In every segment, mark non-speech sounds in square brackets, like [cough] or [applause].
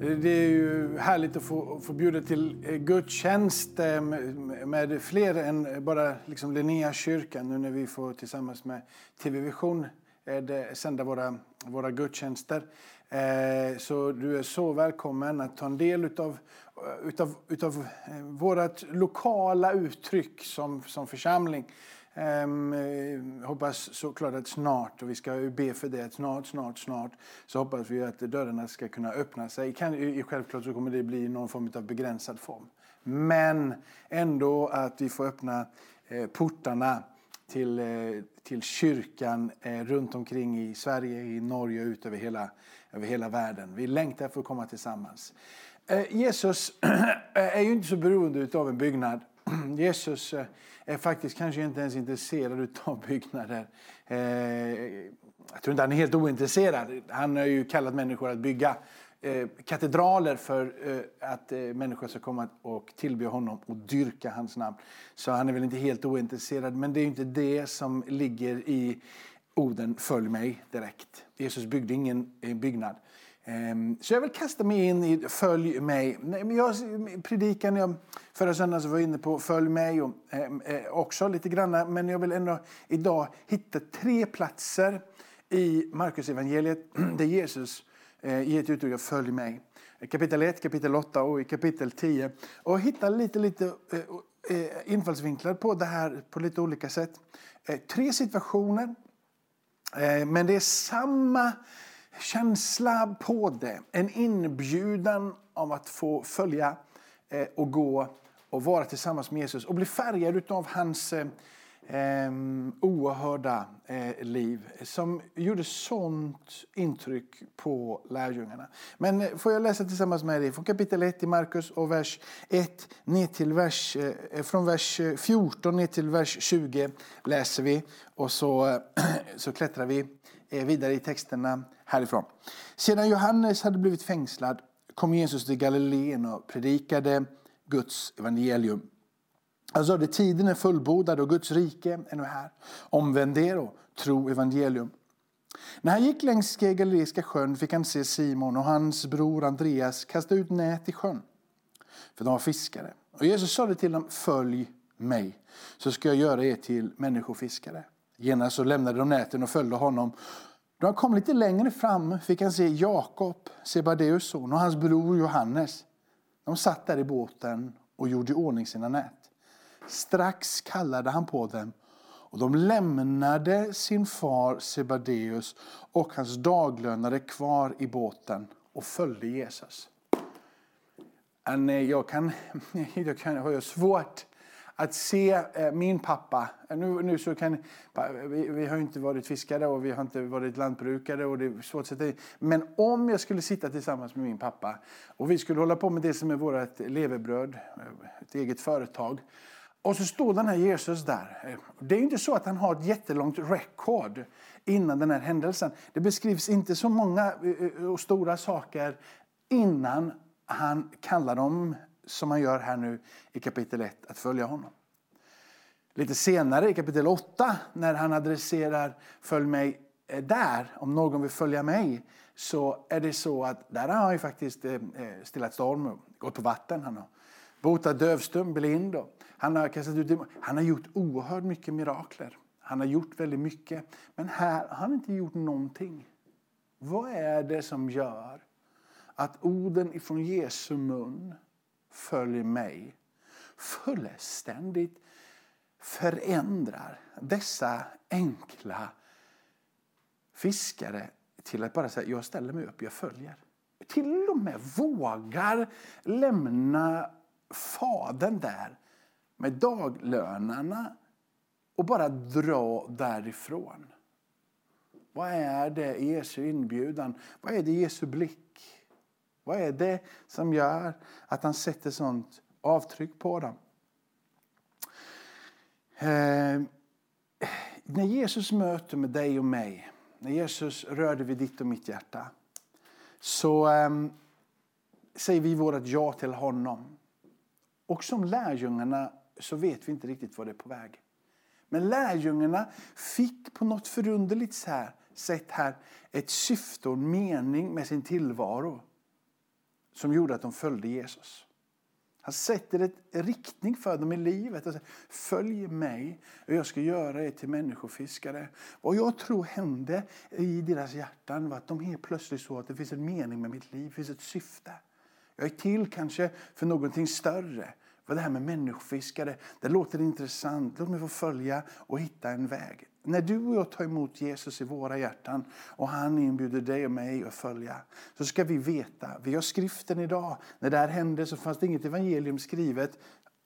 Det är ju härligt att få, få bjuda till eh, gudstjänst eh, med, med fler än bara liksom Linnéakyrkan nu när vi får tillsammans med TV Vision eh, sända våra, våra gudstjänster. Eh, så du är så välkommen att ta en del utav, utav, utav vårt lokala uttryck som, som församling. Um, hoppas såklart att snart, och vi ska ju be för det, att snart, snart, snart så hoppas vi att dörrarna ska kunna öppna sig. Kan, självklart så kommer det bli någon form av begränsad form. Men ändå att vi får öppna eh, portarna till, eh, till kyrkan eh, runt omkring i Sverige, i Norge och ut över hela, över hela världen. Vi längtar för att komma tillsammans. Eh, Jesus [clears throat] är ju inte så beroende av en byggnad. [clears throat] Jesus eh, är faktiskt kanske inte ens intresserad av [laughs] byggnader. Eh, jag tror inte han är helt ointresserad. Han har ju kallat människor att bygga eh, katedraler för att människor ska komma och tillbe honom och dyrka hans namn. Så han är väl inte helt ointresserad. Men det är inte det som ligger i orden följ mig direkt. Jesus byggde ingen byggnad. Ehm, så jag vill kasta mig in i Följ mig. Jag, predikan jag förra söndagen var inne på Följ mig och, ehm, eh, också lite grann. Men jag vill ändå idag hitta tre platser i Markus evangeliet [clears throat] där Jesus eh, ger ett uttryck Följ mig. Kapitel 1, kapitel 8 och i kapitel 10. Och hitta lite, lite eh, eh, infallsvinklar på det här på lite olika sätt. Eh, tre situationer. Eh, men det är samma känsla på det. En inbjudan om att få följa eh, och gå och vara tillsammans med Jesus och bli färgad av hans eh, oerhörda eh, liv som gjorde sånt intryck på lärjungarna. Men eh, får jag läsa tillsammans med dig från kapitel 1 i Markus och vers 1 ner till vers, eh, eh från vers 14 ner till vers 20 läser vi och så, [clears throat] så klättrar vi Eh, vidare i texterna härifrån. Sedan Johannes hade blivit fängslad kom Jesus till Galileen och predikade Guds evangelium. Han sade att tiden är fullbordad och Guds rike är nu här. Omvänd er och tro evangelium. När han gick längs Galileiska sjön fick han se Simon och hans bror Andreas kasta ut nät i sjön. För de var fiskare. Och Jesus sa till dem, följ mig så ska jag göra er till människofiskare. Genast så lämnade de näten och följde honom. Då han kom lite längre fram fick han se Jakob, Sebadeus son, och hans bror Johannes. De satt där i båten och gjorde i ordning sina nät. Strax kallade han på dem och de lämnade sin far Sebadeus och hans daglönare kvar i båten och följde Jesus. [laughs] Jag kan, jag kan ha svårt att se eh, min pappa. Eh, nu, nu så kan, vi, vi, har inte varit fiskare och vi har inte varit lantbrukare. och det är svårt att sätta in. Men om jag skulle sitta tillsammans med min pappa och vi skulle hålla på med det som är vårt levebröd, eh, ett eget företag. Och så står den här Jesus där. Eh, det är inte så att han har ett jättelångt rekord innan den här händelsen. Det beskrivs inte så många och stora saker innan han kallar dem som han gör här nu i kapitel 1, att följa honom. Lite senare i kapitel 8, när han adresserar följ mig där, om någon vill följa mig, så är det så att där har han ju faktiskt eh, eh, stillat storm och gått på vatten. Han har botat dövstum, blind och han har kastat ut Han har gjort oerhört mycket mirakler. Han har gjort väldigt mycket. Men här har han inte gjort någonting. Vad är det som gör att orden ifrån Jesu mun följ mig fullständigt förändrar dessa enkla fiskare till att bara säga jag ställer mig upp, jag följer. Till och med vågar lämna fadern där med daglönarna och bara dra därifrån. Vad är det i Jesu inbjudan? Vad är det i Jesu blick? Vad är det som gör att han sätter sånt avtryck på dem. Eh, när Jesus möter med dig och mig, när Jesus rörde vid ditt och mitt hjärta, så eh, säger vi vårt ja till honom. Och som lärjungarna så vet vi inte riktigt vad det är på väg. Men lärjungarna fick på något förunderligt sätt här ett syfte och en mening med sin tillvaro som gjorde att de följde Jesus. Han sätter ett riktning för dem i livet. Och säger, Följ mig och jag ska göra er till människofiskare. Vad jag tror hände i deras hjärtan var att de helt plötsligt såg att det finns en mening med mitt liv, det finns ett syfte. Jag är till kanske för någonting större. För det här med människofiskare, det låter intressant. Låt mig få följa och hitta en väg. När du och jag tar emot Jesus i våra hjärtan och han inbjuder dig och mig att följa så ska vi veta, vi har skriften idag. När det här hände så fanns det inget evangelium skrivet.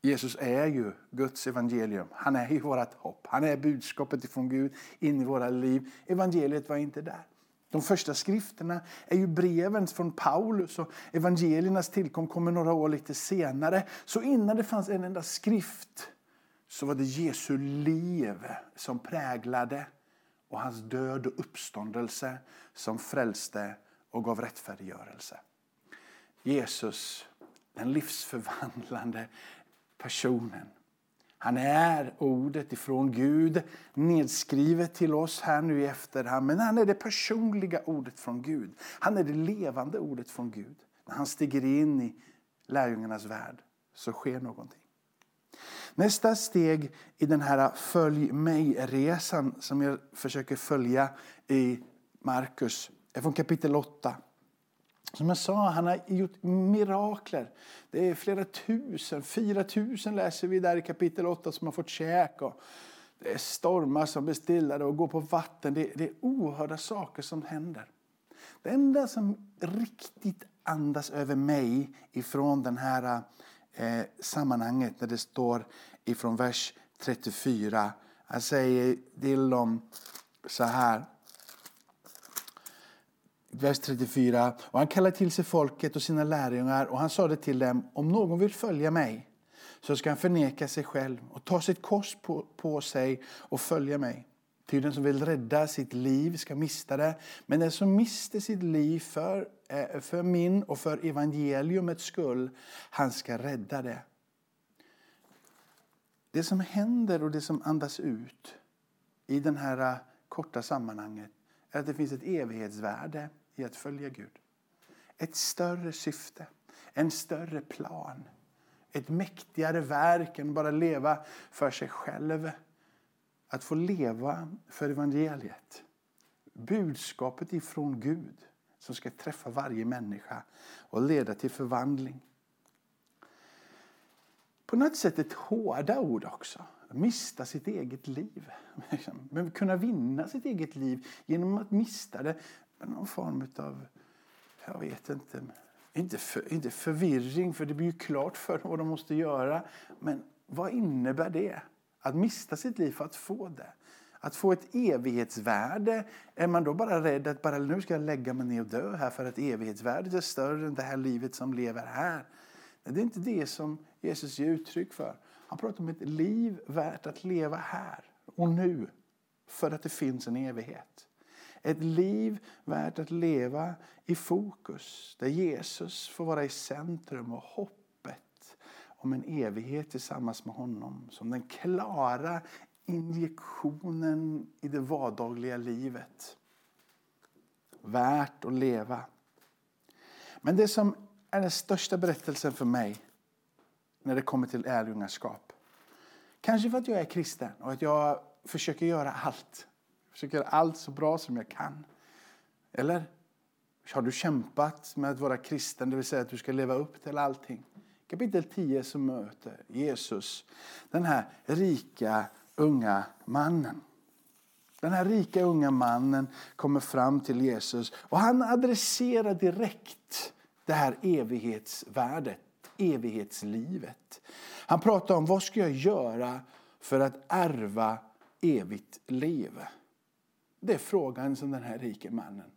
Jesus är ju Guds evangelium. Han är ju vårt hopp. Han är budskapet ifrån Gud in i våra liv. Evangeliet var inte där. De första skrifterna är ju breven från Paulus och evangeliernas tillkom kommer några år lite senare. Så innan det fanns en enda skrift så var det Jesu liv som präglade och hans död och uppståndelse som frälste och gav rättfärdiggörelse. Jesus, den livsförvandlande personen. Han är ordet ifrån Gud nedskrivet till oss här nu i efterhand. Men han är det personliga ordet från Gud. Han är det levande ordet från Gud. När han stiger in i lärjungarnas värld så sker någonting. Nästa steg i den här följ mig-resan som jag försöker följa i Markus är från kapitel 8. Som jag sa, han har gjort mirakler. Det är flera tusen, fyra tusen läser vi där i kapitel 8 som har fått käk. Och det är stormar som blir stillade och går på vatten. Det, det är oerhörda saker som händer. Det enda som riktigt andas över mig ifrån den här eh, sammanhanget när det står ifrån vers 34. Han säger till dem så här vers 34. Och han kallade till sig folket och sina lärjungar och han sade till dem, om någon vill följa mig så ska han förneka sig själv och ta sitt kors på, på sig och följa mig. Ty den som vill rädda sitt liv ska mista det, men den som mister sitt liv för, eh, för min och för evangeliumets skull, han ska rädda det. Det som händer och det som andas ut i det här eh, korta sammanhanget är att det finns ett evighetsvärde i att följa Gud. Ett större syfte, en större plan. Ett mäktigare verk än bara leva för sig själv. Att få leva för evangeliet. Budskapet ifrån Gud som ska träffa varje människa och leda till förvandling. På något sätt ett hårda ord också. Mista sitt eget liv. [laughs] Men kunna vinna sitt eget liv genom att mista det någon form av, jag vet inte, inte, för, inte förvirring för det blir ju klart för dem vad de måste göra. Men vad innebär det? Att mista sitt liv för att få det. Att få ett evighetsvärde. Är man då bara rädd att bara nu ska jag lägga mig ner och dö här för att evighetsvärdet är större än det här livet som lever här? Det är inte det som Jesus ger uttryck för. Han pratar om ett liv värt att leva här och nu för att det finns en evighet. Ett liv värt att leva i fokus, där Jesus får vara i centrum och hopp om en evighet tillsammans med honom som den klara injektionen i det vardagliga livet. Värt att leva. Men det som är den största berättelsen för mig när det kommer till lärjungaskap. Kanske för att jag är kristen och att jag försöker göra allt försöker göra allt så bra som jag kan. Eller? Har du kämpat med att vara kristen, det vill säga att du ska leva upp till allting? Kapitel 10 så möter Jesus den här rika unga mannen. Den här rika unga mannen kommer fram till Jesus och han adresserar direkt det här evighetsvärdet, evighetslivet. Han pratar om vad ska jag göra för att ärva evigt liv. Det är frågan som den här rike mannen,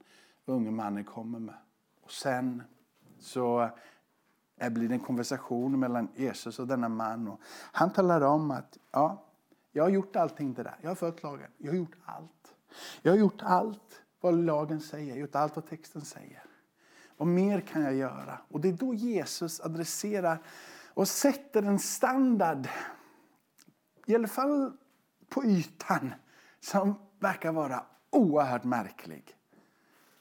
unge mannen kommer med. Och sen så det blir en konversation mellan Jesus och denna man. Och han talar om att ja, jag har gjort allting det där. Jag har följt lagen. Jag har gjort allt. Jag har gjort allt vad lagen säger. Jag har gjort allt vad texten säger. Vad mer kan jag göra? Och det är då Jesus adresserar och sätter en standard, i alla fall på ytan, som verkar vara oerhört märklig.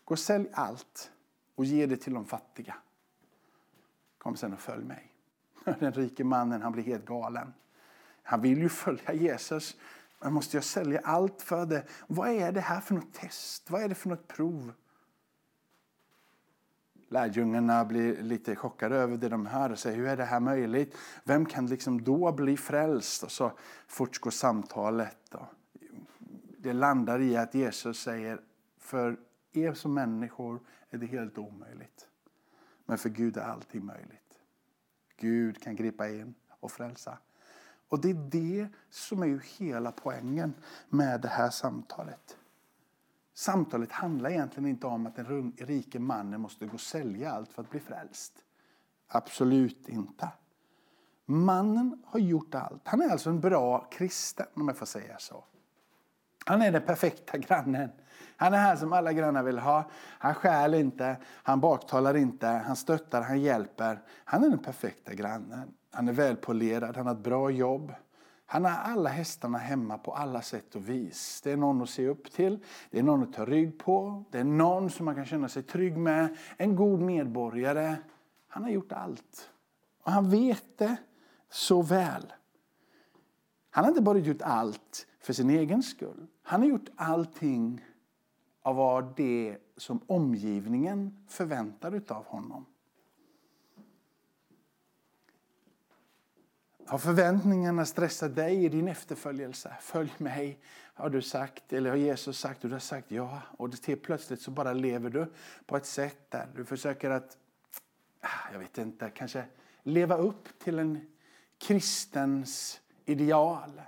Gå och sälj allt och ge det till de fattiga. Kom sen och följ mig. [laughs] Den rike mannen han blir helt galen. Han vill ju följa Jesus. Men måste jag sälja allt för det? Vad är det här för något test? Vad är det för något prov? Lärjungarna blir lite chockade över det de hör och säger hur är det här möjligt? Vem kan liksom då bli frälst? Och så fortgår samtalet. Det landar i att Jesus säger för er som människor är det helt omöjligt. Men för Gud är allting möjligt. Gud kan gripa in och frälsa. Och det är det som är ju hela poängen med det här samtalet. Samtalet handlar egentligen inte om att den rike mannen måste gå och sälja allt för att bli frälst. Absolut inte. Mannen har gjort allt. Han är alltså en bra kristen om jag får säga så. Han är den perfekta [laughs] grannen. Han är här som alla grannar vill ha. Han stjäl inte, han baktalar inte, han stöttar, han hjälper. Han är den perfekta grannen. Han är välpolerad, han har ett bra jobb. Han har alla hästarna hemma på alla sätt och vis. Det är någon att se upp till, det är någon att ta rygg på, det är någon som man kan känna sig trygg med, en god medborgare. Han har gjort allt. Och han vet det så väl. Han har inte bara gjort allt för sin egen skull. Han har gjort allting av vad det som omgivningen förväntar av honom. Har förväntningarna stressat dig i din efterföljelse? Följ mig, har du sagt. Eller har Jesus sagt och du har sagt ja. Och till plötsligt så bara lever du på ett sätt där du försöker att, ah, jag vet inte, kanske leva upp till en kristens ideal.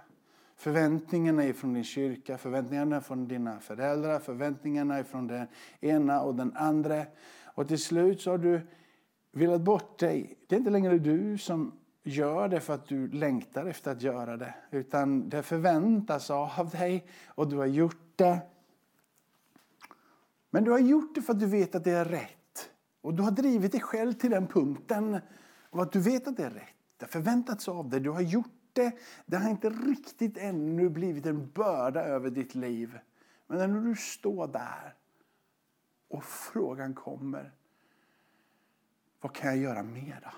Förväntningarna från din kyrka, förväntningarna från dina föräldrar, förväntningarna från den ena och den andra. Och till slut så har du velat bort dig. Det är inte längre du som gör det för att du längtar efter att göra det. Utan det förväntas av dig och du har gjort det. Men du har gjort det för att du vet att det är rätt. Och du har drivit dig själv till den punkten Och att du vet att det är rätt. Det har förväntats av dig. Du har gjort det. Det har inte riktigt ännu blivit en börda över ditt liv. Men när du står där och frågan kommer. Vad kan jag göra mer då?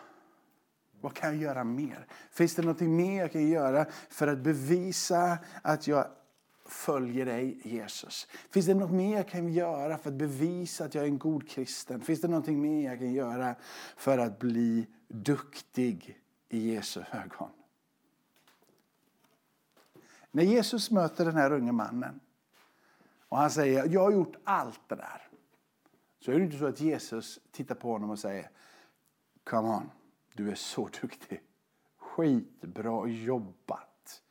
Vad kan jag göra mer? Finns det något mer jag kan göra för att bevisa att jag följer dig, Jesus? Finns det något mer jag kan göra för att bevisa att jag är en god kristen? Finns det något mer jag kan göra för att bli duktig i Jesu ögon? När Jesus möter den här unge mannen och han säger jag har gjort allt det där. Så är det inte så att Jesus tittar på honom och säger Come on. Du är så [laughs] duktig. Skitbra jobbat.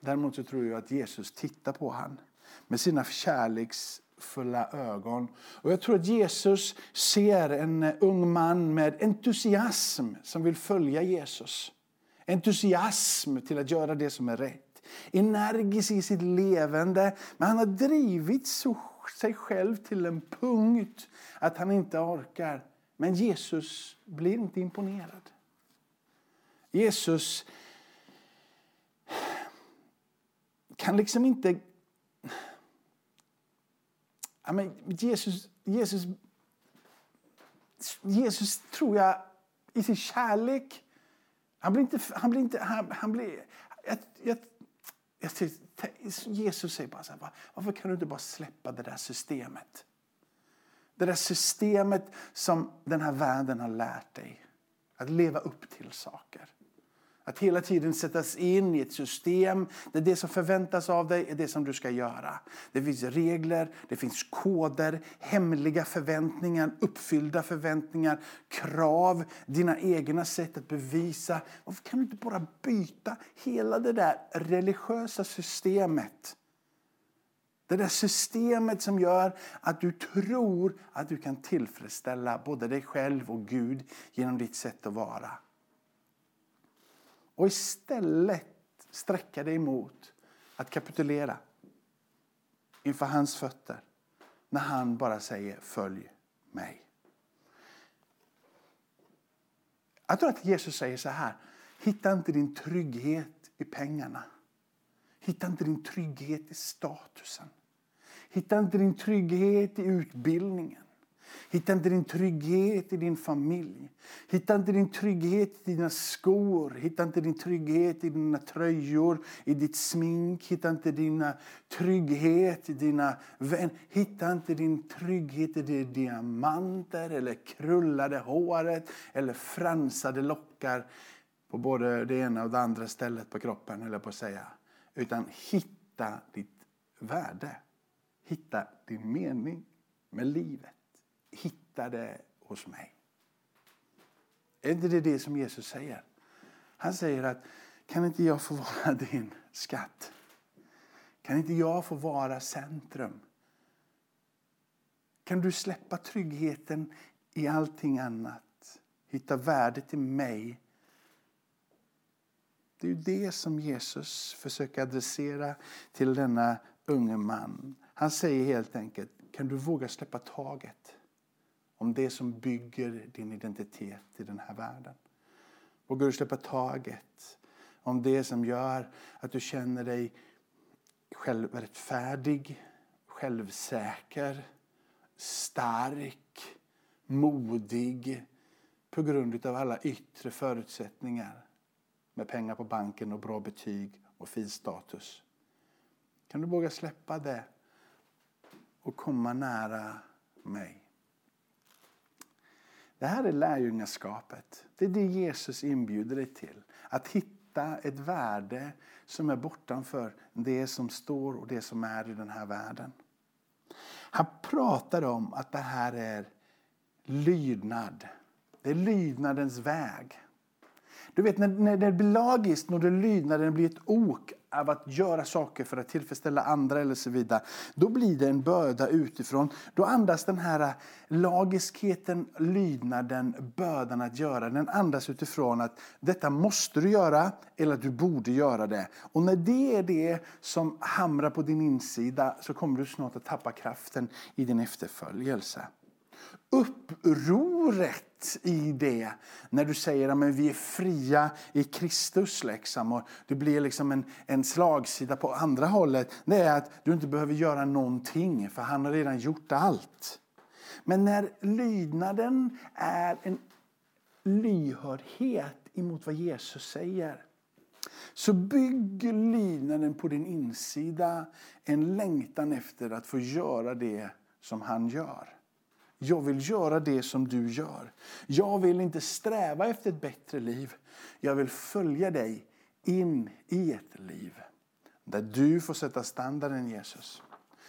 Däremot så tror jag att Jesus tittar på han med sina kärleksfulla ögon. Och jag tror att Jesus ser en ung man med entusiasm som vill följa Jesus. Entusiasm till att göra det som är rätt. Energisk i sitt levande. Men han har drivit sig själv till en punkt att han inte orkar men Jesus blir inte imponerad. Jesus kan liksom inte... Ja, men Jesus, Jesus, Jesus tror jag i sin kärlek... Han blir inte... Han blir inte han, han blir, jag, jag, jag, Jesus säger bara så här, varför kan du inte bara släppa det där systemet? Det där systemet som den här världen har lärt dig. Att leva upp till saker. Att hela tiden sättas in i ett system där det som förväntas av dig är det som du ska göra. Det finns regler, det finns koder, hemliga förväntningar, uppfyllda förväntningar, krav, dina egna sätt att bevisa. Varför kan du inte bara byta hela det där religiösa systemet Det där systemet som gör att du tror att du kan tillfredsställa både dig själv och Gud genom ditt sätt att vara. Och istället sträcka dig emot att kapitulera inför hans fötter när han bara säger följ mig. Jag tror att Jesus säger så här, hitta inte din trygghet i pengarna. Hitta inte din trygghet i statusen. Hitta inte din trygghet i utbildningen. Hitta inte din trygghet i din familj. Hitta inte din trygghet i dina skor. Hitta inte din trygghet i dina tröjor, i ditt smink. Hitta inte din trygghet i dina vänner. Hitta inte din trygghet i dina diamanter eller krullade håret eller fransade lockar på både det ena och det andra stället på kroppen, eller på att säga. Utan hitta ditt värde. Hitta din mening med livet hittade hos mig. Är inte det det som Jesus säger? Han säger att kan inte jag få vara [laughs] din skatt? Kan inte jag få vara centrum? Kan du släppa tryggheten i allting annat? Hitta värdet i mig det är det som Jesus försöker adressera till denna unge man. Han säger helt enkelt, kan du våga släppa taget om det som bygger din identitet i den här världen? Vågar du släppa taget om det som gör att du känner dig självrättfärdig, självsäker, stark, modig på grund av alla yttre förutsättningar med pengar på banken och bra betyg och fin status. Kan du våga släppa det och komma nära mig? Det här är lärjungaskapet. Det är det Jesus inbjuder dig till. Att hitta ett värde som är bortanför det som står och det som är i den här världen. Han pratar om att det här är lydnad. Det är lydnadens väg. Du vet när, när det blir lagiskt, när det lydnaden blir ett ok av att göra saker för att tillfredsställa andra eller så vidare. Då blir det en börda utifrån. Då andas den här eh, lagiskheten, lydnaden, bördan att göra. Den andas utifrån att detta måste du göra eller att du borde göra det. Och när det är det som hamrar på din insida så kommer du snart att tappa kraften i din efterföljelse upproret i det när du säger att vi är fria i Kristus. Liksom, och det blir liksom en, en slagsida på andra hållet. Det är att du inte behöver göra någonting för han har redan gjort allt. Men när lydnaden är en lyhördhet emot vad Jesus säger så bygger lydnaden på din insida en längtan efter att få göra det som han gör. Jag vill göra det som du gör. Jag vill inte sträva efter ett bättre liv. Jag vill följa dig in i ett liv där du får sätta standarden Jesus.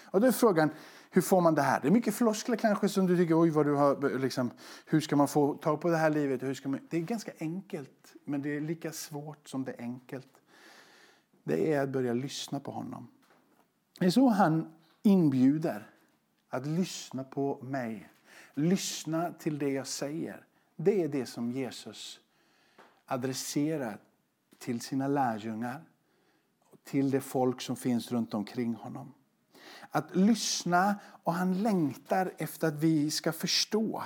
Och då är frågan, hur får man det här? Det är mycket floskler kanske som du tycker, oj vad du har, liksom, hur ska man få tag på det här livet? Hur ska man... Det är ganska enkelt, men det är lika svårt som det är enkelt. Det är att börja lyssna på honom. Det är så han inbjuder att lyssna på mig. Lyssna till det jag säger. Det är det som Jesus adresserar till sina lärjungar till det folk som finns runt omkring honom. Att lyssna och han längtar efter att vi ska förstå.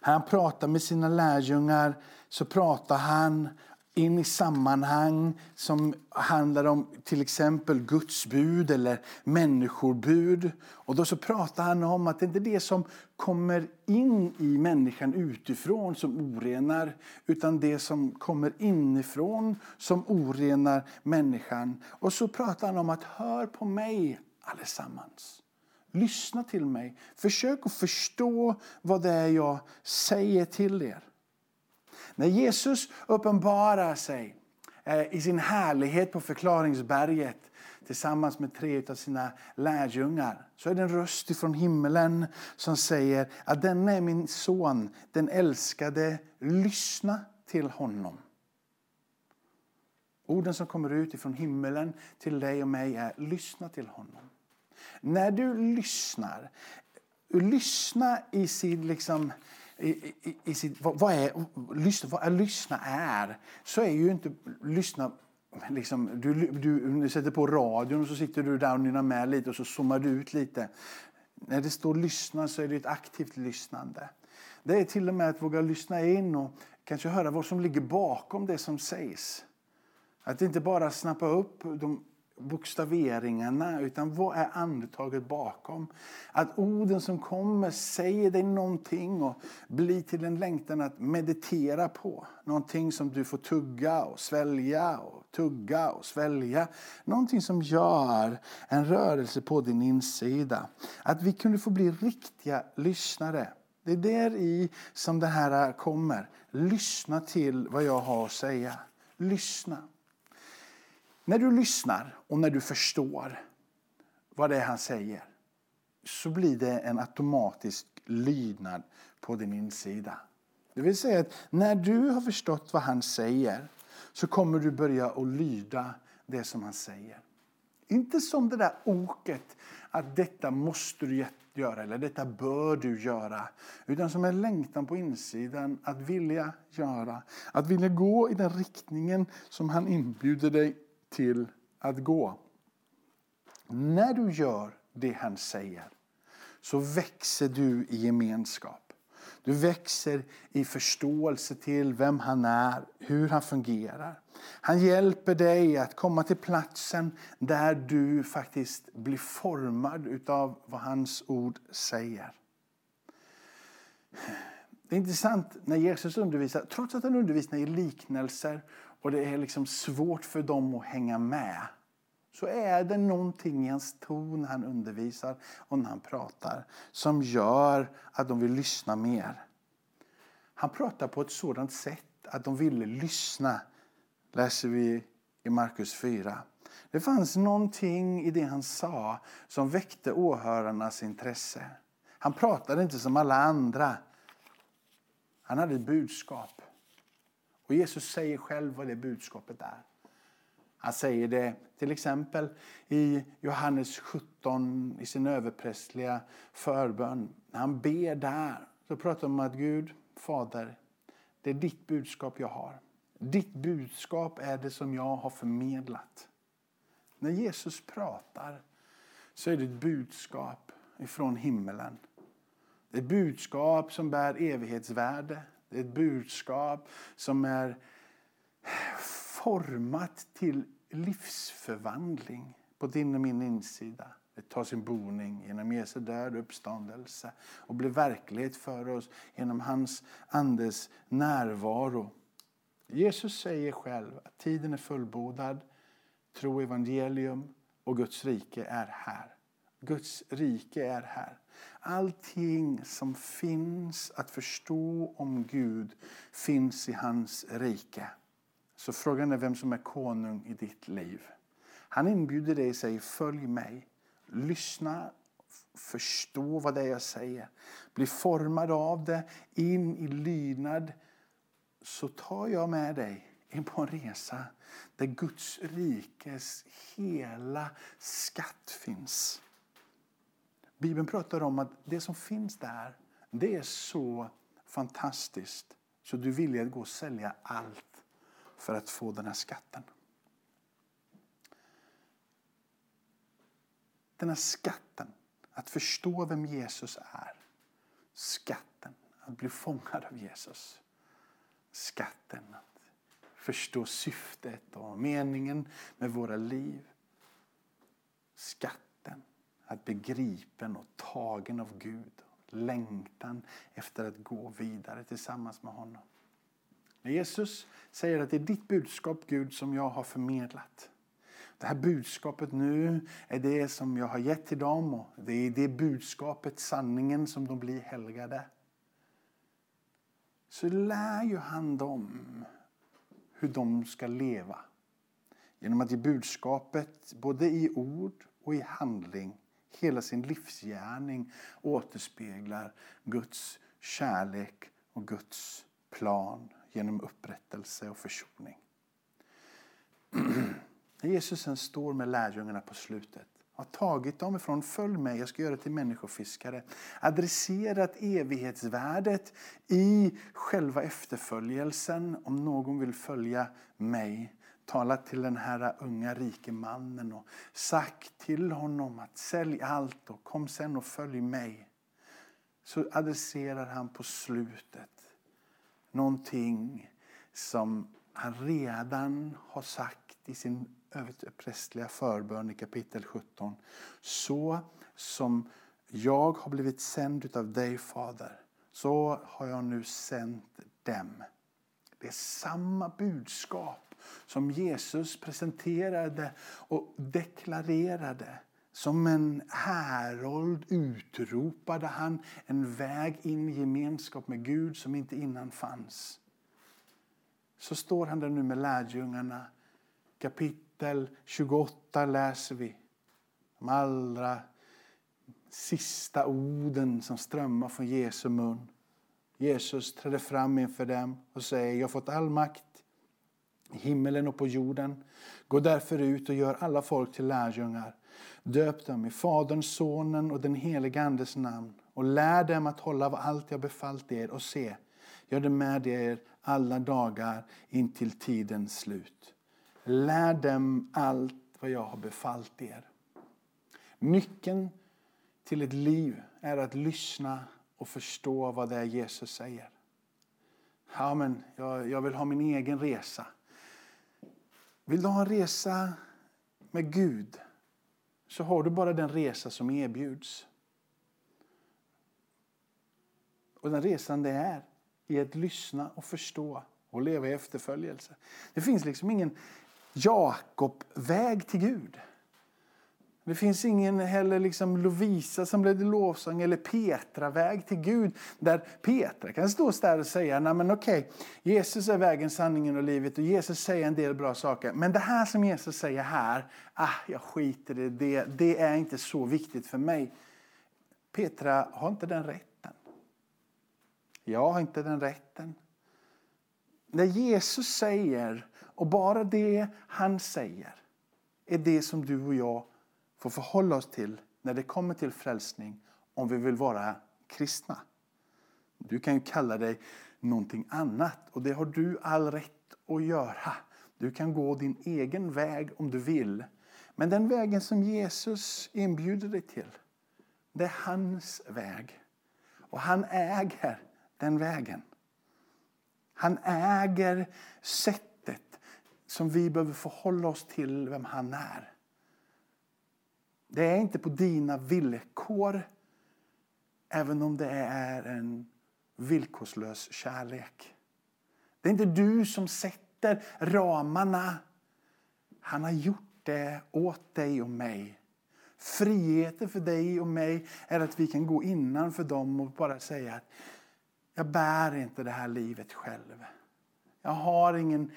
När Han pratar med sina lärjungar så pratar han in i sammanhang som handlar om till exempel Guds bud eller människobud. Och då så pratar han om att det inte är det som kommer in i människan utifrån som orenar utan det som kommer inifrån som orenar människan. Och så pratar han om att hör på mig allesammans. Lyssna till mig. Försök att förstå vad det är jag säger till er. När Jesus uppenbarar sig eh, i sin härlighet på förklaringsberget tillsammans med tre av sina lärjungar så är det en röst från himmelen som säger att denna är min son, den älskade. Lyssna till honom. Orden som kommer ut ifrån himmelen till dig och mig är lyssna till honom. När du lyssnar, lyssna i sin liksom i, i, i sitt, vad, vad, är, lyssna, vad är lyssna är, så är ju inte lyssna Liksom, du, du, du sätter på radion och så sitter du där och nynnar med lite och så zoomar du ut lite. När det står lyssna så är det ett aktivt lyssnande. Det är till och med att våga lyssna in och kanske höra vad som ligger bakom det som sägs. Att inte bara snappa upp de bokstaveringarna, utan vad är andetaget bakom? Att orden som kommer säger dig någonting och blir till en längtan att meditera på. Någonting som du får tugga och svälja och tugga och svälja. Någonting som gör en rörelse på din insida. Att vi kunde få bli riktiga lyssnare. Det är där i som det här kommer. Lyssna till vad jag har att säga. Lyssna. När du lyssnar och när du förstår vad det är han säger så blir det en automatisk lydnad på din insida. Det vill säga att när du har förstått vad han säger så kommer du börja att lyda det som han säger. Inte som det där oket att detta måste du göra eller detta bör du göra. Utan som en längtan på insidan att vilja göra. Att vilja gå i den riktningen som han inbjuder dig till att gå. När du gör det han säger så växer du i gemenskap. Du växer i förståelse till vem han är, hur han fungerar. Han hjälper dig att komma till platsen där du faktiskt blir formad av vad hans ord säger. Det är intressant när Jesus undervisar, trots att han undervisar i liknelser och det är liksom svårt för dem att hänga med så är det någonting i hans ton när han undervisar och när han pratar som gör att de vill lyssna mer. Han pratar på ett sådant sätt att de ville lyssna, läser vi i Markus 4. Det fanns någonting i det han sa som väckte åhörarnas intresse. Han pratade inte som alla andra. Han hade ett budskap. Och Jesus säger själv vad det budskapet är. Han säger det till exempel i Johannes 17 i sin överprästliga förbön. När han ber där så pratar han om att Gud, Fader, det är ditt budskap jag har. Ditt budskap är det som jag har förmedlat. När Jesus pratar så är det ett budskap ifrån himmelen. Det är ett budskap som bär evighetsvärde. Det är ett budskap som är format till livsförvandling på din och min insida. Det tar sin boning genom Jesu död och uppståndelse och blir verklighet för oss genom hans andes närvaro. Jesus säger själv att tiden är fullbordad, tro evangelium och Guds rike är här. Guds rike är här. Allting som finns att förstå om Gud finns i hans rike. Så frågan är vem som är konung i ditt liv. Han inbjuder dig och säger följ mig. Lyssna, förstå vad det är jag säger. Bli formad av det, in i lydnad. Så tar jag med dig in på en resa där Guds rikes hela skatt finns. Bibeln pratar om att det som finns där, det är så fantastiskt så du vill att gå och sälja allt för att få den här skatten. Den här skatten, att förstå vem Jesus är. Skatten, att bli fångad av Jesus. Skatten, att förstå syftet och meningen med våra liv. Skatten att begripen och tagen av Gud. Längtan efter att gå vidare tillsammans med honom. När Jesus säger att det är ditt budskap Gud som jag har förmedlat. Det här budskapet nu är det som jag har gett till dem och det är det budskapet, sanningen, som de blir helgade. Så lär ju han dem hur de ska leva. Genom att ge budskapet både i ord och i handling hela sin livsgärning återspeglar Guds kärlek och Guds plan genom upprättelse och försoning. [clears throat] När Jesus sen står med lärjungarna på slutet har tagit dem ifrån följ mig, jag ska göra till människofiskare. Adresserat evighetsvärdet i själva efterföljelsen om någon vill följa mig. Talat till den här unga rike mannen och sagt till honom att sälj allt och kom sen och följ mig. Så adresserar han på slutet någonting som han redan har sagt i sin överprästliga förbön i kapitel 17. Så som jag har blivit sänd av dig, Fader, så har jag nu sänt dem. Det är samma budskap som Jesus presenterade och deklarerade. Som en härold utropade han en väg in i gemenskap med Gud som inte innan fanns. Så står han där nu med lärjungarna. Kapitel 28 läser vi. De allra sista orden som strömmar från Jesu mun. Jesus trädde fram inför dem och säger, jag har fått all makt i himmelen och på jorden. Gå därför ut och gör alla folk till lärjungar. Döp dem i Faderns, Sonen och den helige Andes namn och lär dem att hålla vad allt jag befallt er och se, gör det med er alla dagar intill tidens slut. Lär dem allt vad jag har befallt er. Nyckeln till ett liv är att lyssna och förstå vad det är Jesus säger. Ja, men jag, jag vill ha min egen resa. Vill du ha en resa med Gud så har du bara den resa som erbjuds. Och den resan det är i att lyssna och förstå och leva i efterföljelse. Det finns liksom ingen Jakob-väg till Gud. Det finns ingen heller liksom Lovisa som ledde lovsång eller Petra-väg till Gud. Där Petra kan stå där och säga, nej men okej, Jesus är vägen, sanningen och livet och Jesus säger en del bra saker. Men det här som Jesus säger här, ah, jag skiter i det, det är inte så viktigt för mig. Petra har inte den rätten. Jag har inte den rätten. När Jesus säger, och bara det han säger, är det som du och jag får förhålla oss till när det kommer till frälsning om vi vill vara kristna. Du kan ju kalla dig någonting annat och det har du all rätt att göra. Du kan gå din egen väg om du vill. Men den vägen som Jesus inbjuder dig till, det är hans väg. Och han äger den vägen. Han äger sättet som vi behöver förhålla oss till vem han är. Det är inte på dina villkor, även om det är en villkorslös kärlek. Det är inte du som sätter ramarna. Han har gjort det åt dig och mig. Friheten för dig och mig är att vi kan gå innanför dem och bara säga att jag bär inte det här livet själv. Jag har ingen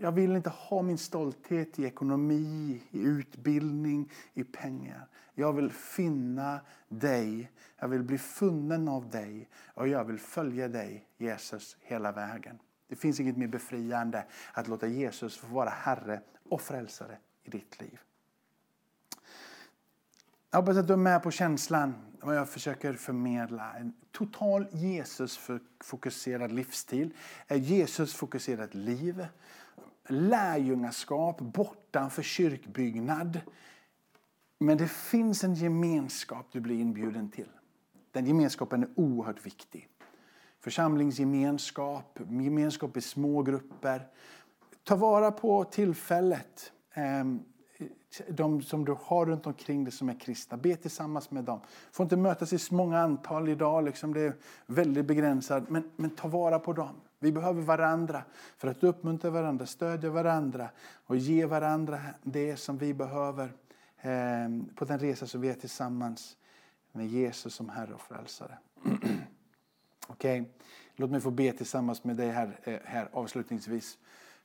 jag vill inte ha min stolthet i ekonomi, i utbildning, i pengar. Jag vill finna dig. Jag vill bli funnen av dig och jag vill följa dig, Jesus, hela vägen. Det finns inget mer befriande att låta Jesus få vara Herre och frälsare i ditt liv. Jag hoppas att du är med på känslan vad jag försöker förmedla. En total Jesus-fokuserad livsstil. Ett Jesus-fokuserat liv lärjungaskap bortanför kyrkbyggnad. Men det finns en gemenskap du blir inbjuden till. Den gemenskapen är oerhört viktig. Församlingsgemenskap, gemenskap i små grupper. Ta vara på tillfället. Ehm, de som du har runt omkring dig som är kristna. Be tillsammans med dem. Får inte mötas i så många antal idag. Liksom det är väldigt begränsat. Men, men ta vara på dem. Vi behöver varandra för att uppmuntra varandra, stödja varandra och ge varandra det som vi behöver ehm, på den resa som vi är tillsammans med Jesus som Herre och Frälsare. [clears throat] Okej, okay. låt mig få be tillsammans med dig här, eh, här avslutningsvis.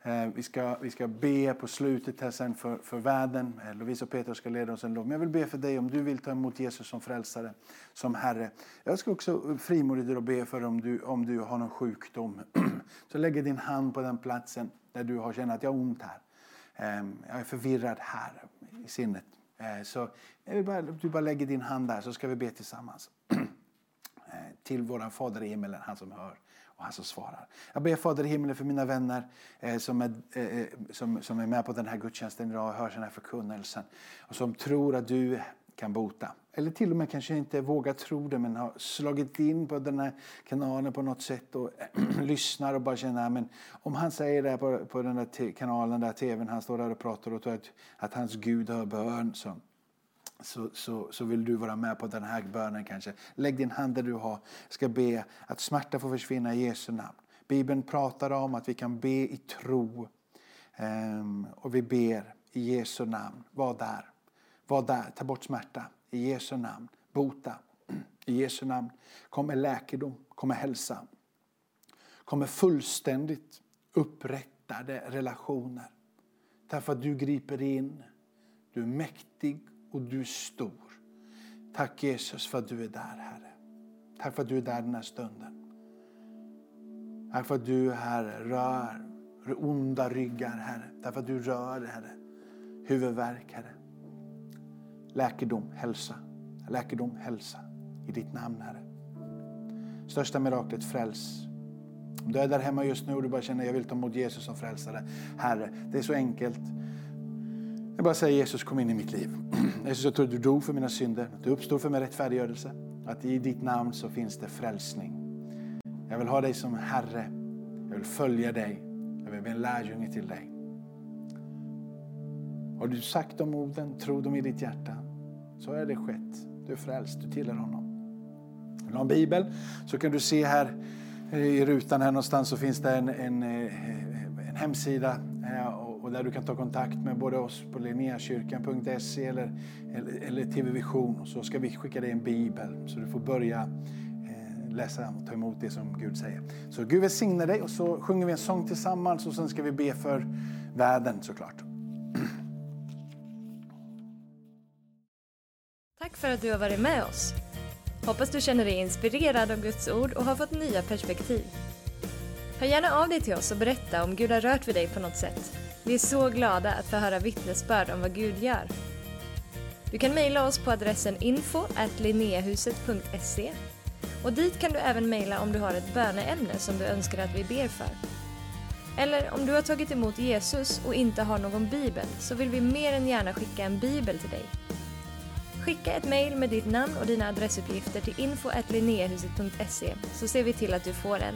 Eh, vi ska, vi ska be på slutet här sen för, för världen. Eh, Lovisa och Peter ska leda oss en lov. Men jag vill be för dig om du vill ta emot Jesus som frälsare, som Herre. Jag ska också frimodigt be för om du, om du har någon sjukdom. [clears throat] Så lägg din hand på den platsen där du har känt att jag har ont här. Ehm, jag är förvirrad här i sinnet. Eh, så jag vill bara, du bara lägger din hand där så ska vi be tillsammans. [clears throat] Till våran Fader i himmelen, han som hör och han som svarar. Jag ber Fader i himlen för mina vänner eh, som, är, eh, eh, som, som är med på den här gudstjänsten idag och hör den här förkunnelsen. Och som tror att du kan bota. Eller till och med kanske inte vågar tro det men har slagit in på den här kanalen på något sätt och [clears throat] lyssnar och bara känner men om han säger det på, på den där kanalen, där tvn, han står där och pratar och tror att, att hans Gud hör bön så, så, så, så vill du vara med på den här bönen kanske. Lägg din hand där du har. ska be att smärta får försvinna i Jesu namn. Bibeln pratar om att vi kan be i tro. Um, och vi ber i Jesu namn. Var där. Var där. Ta bort smärta. I Jesu namn. Bota. I Jesu namn Kom med läkedom, Kom med hälsa. Kom med fullständigt upprättade relationer. Därför att du griper in. Du är mäktig och du är stor. Tack Jesus för att du är där Herre. Tack för att du är där den här stunden. Tack för att du Herre rör onda ryggar Herre. Tack för att du rör Herre. Huvudvärk Herre. Läkedom, hälsa. Läkedom, hälsa. I ditt namn Herre. Största miraklet fräls. Om du är där hemma just nu och du bara känner att jag vill ta emot Jesus som frälsare. Herre, det är så enkelt. Jag bara säger Jesus kom in i mitt liv. [clears throat] Jesus jag tror att du dog för mina synder. att Du uppstod för min rättfärdiggörelse. Att i ditt namn så finns det frälsning. Jag vill ha dig som Herre. Jag vill följa dig. Jag vill bli en lärjunge till dig. Har du sagt de orden, tro dem i ditt hjärta, så är det skett. Du är frälst, du tillhör honom. Vill du ha en bibel så kan du se här eh, i rutan här någonstans så finns det en, en, eh, en hemsida och där du kan ta kontakt med både oss på linneakyrkan.se eller, eller, eller TV Vision. och Så ska vi skicka dig en bibel så du får börja eh, läsa och ta emot det som Gud säger. Så Gud välsigne dig och så sjunger vi en sång tillsammans och sen ska vi be för världen såklart. Tack för att du har varit med oss. Hoppas du känner dig inspirerad av Guds ord och har fått nya perspektiv. Hör gärna av dig till oss och berätta om Gud har rört vid dig på något sätt. Vi är så glada att få höra vittnesbörd om vad Gud gör. Du kan mejla oss på adressen info och dit kan du även mejla om du har ett böneämne som du önskar att vi ber för. Eller om du har tagit emot Jesus och inte har någon bibel så vill vi mer än gärna skicka en bibel till dig. Skicka ett mejl med ditt namn och dina adressuppgifter till info så ser vi till att du får en.